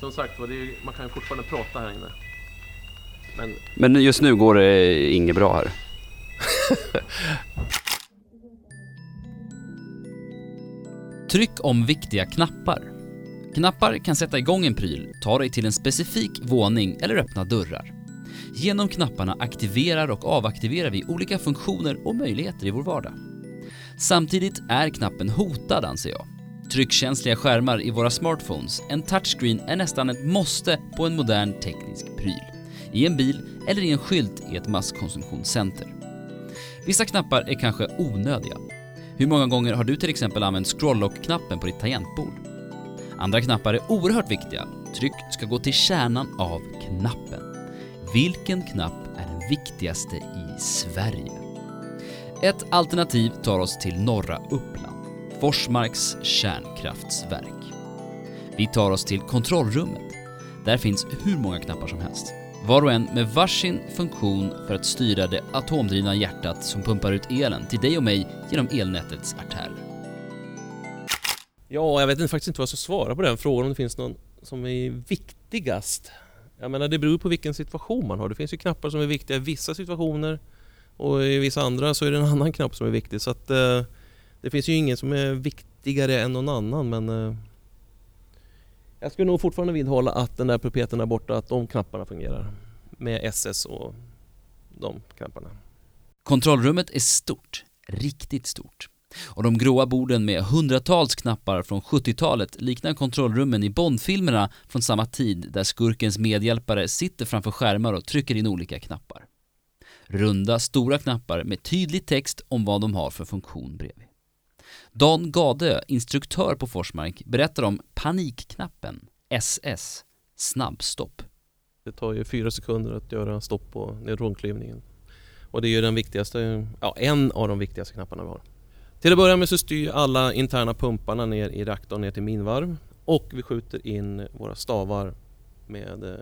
som sagt var, man kan ju fortfarande prata här inne. Men Men just nu går det inget bra här. Tryck om viktiga knappar. Knappar kan sätta igång en pryl, ta dig till en specifik våning eller öppna dörrar. Genom knapparna aktiverar och avaktiverar vi olika funktioner och möjligheter i vår vardag. Samtidigt är knappen hotad anser jag. Tryckkänsliga skärmar i våra smartphones, en touchscreen är nästan ett måste på en modern teknisk pryl. I en bil eller i en skylt i ett masskonsumtionscenter. Vissa knappar är kanske onödiga. Hur många gånger har du till exempel använt scroll-lock-knappen på ditt tangentbord? Andra knappar är oerhört viktiga. Tryck ska gå till kärnan av knappen. Vilken knapp är den viktigaste i Sverige? Ett alternativ tar oss till norra Uppland, Forsmarks kärnkraftsverk. Vi tar oss till kontrollrummet. Där finns hur många knappar som helst. Var och en med varsin funktion för att styra det atomdrivna hjärtat som pumpar ut elen till dig och mig genom elnätets artärer. Ja, jag vet faktiskt inte vad jag ska svara på den frågan om det finns någon som är viktigast. Jag menar det beror på vilken situation man har. Det finns ju knappar som är viktiga i vissa situationer och i vissa andra så är det en annan knapp som är viktig. Så att eh, det finns ju ingen som är viktigare än någon annan men eh, jag skulle nog fortfarande vidhålla att den där pulpeten där borta, att de knapparna fungerar. Med SS och de knapparna. Kontrollrummet är stort, riktigt stort. Och de gråa borden med hundratals knappar från 70-talet liknar kontrollrummen i Bondfilmerna från samma tid där skurkens medhjälpare sitter framför skärmar och trycker in olika knappar. Runda, stora knappar med tydlig text om vad de har för funktion bredvid. Dan Gade, instruktör på Forsmark, berättar om panikknappen, SS, snabbstopp. Det tar ju fyra sekunder att göra stopp på neutronklyvningen. Och det är ju den viktigaste, ja en av de viktigaste knapparna vi har. Till att börja med så styr alla interna pumparna ner i reaktorn ner till minvarv och vi skjuter in våra stavar med eh,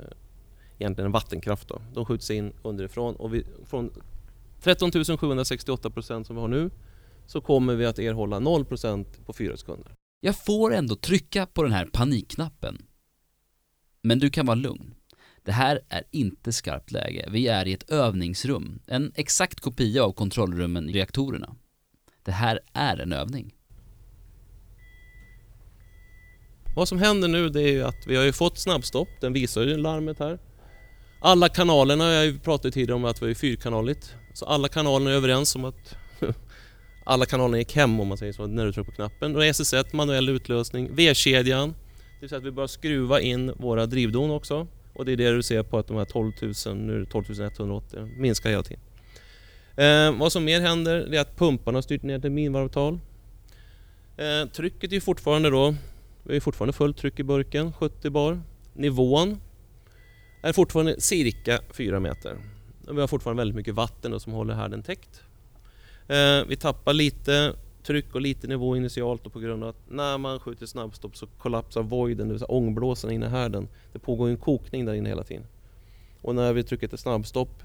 egentligen vattenkraft. Då. De skjuts in underifrån och vi, från 13 768 procent som vi har nu så kommer vi att erhålla 0 procent på fyra sekunder. Jag får ändå trycka på den här panikknappen. Men du kan vara lugn. Det här är inte skarpt läge. Vi är i ett övningsrum. En exakt kopia av kontrollrummen i reaktorerna. Det här är en övning. Vad som händer nu det är ju att vi har ju fått snabbstopp, den visar ju larmet här. Alla kanalerna, jag pratat tidigare om att vi är fyrkanaligt, så alla kanalerna är överens om att alla kanalerna gick hem om man säger så, när du trycker på knappen. Och SS1, manuell utlösning, V-kedjan, det vill säga att vi börjar skruva in våra drivdon också. Och det är det du ser på att de här 12 000, nu är det 12 180, minskar hela tiden. Eh, vad som mer händer är att pumparna har styrt ner till minvarvtal. Eh, trycket är fortfarande då, vi har fortfarande fullt tryck i burken, 70 bar. Nivån är fortfarande cirka 4 meter. Vi har fortfarande väldigt mycket vatten då, som håller härden täckt. Eh, vi tappar lite tryck och lite nivå initialt och på grund av att när man skjuter snabbstopp så kollapsar voiden, det vill säga ångblåsan inne i härden. Det pågår en kokning där inne hela tiden. Och när vi trycker till snabbstopp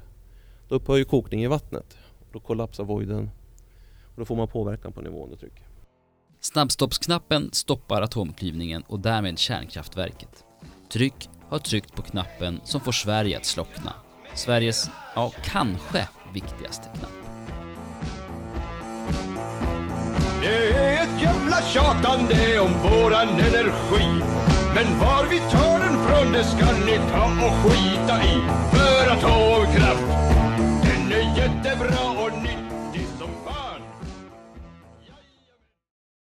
då upphör ju kokning i vattnet. Då kollapsar voiden och då får man påverkan på nivån och tryck. Snabbstoppsknappen stoppar atomklyvningen och därmed kärnkraftverket. Tryck har tryckt på knappen som får Sverige att slockna. Sveriges, ja, kanske viktigaste knapp. Det är ett jävla tjatande om våran energi. Men var vi tar den från det ska ni ta och skita i. För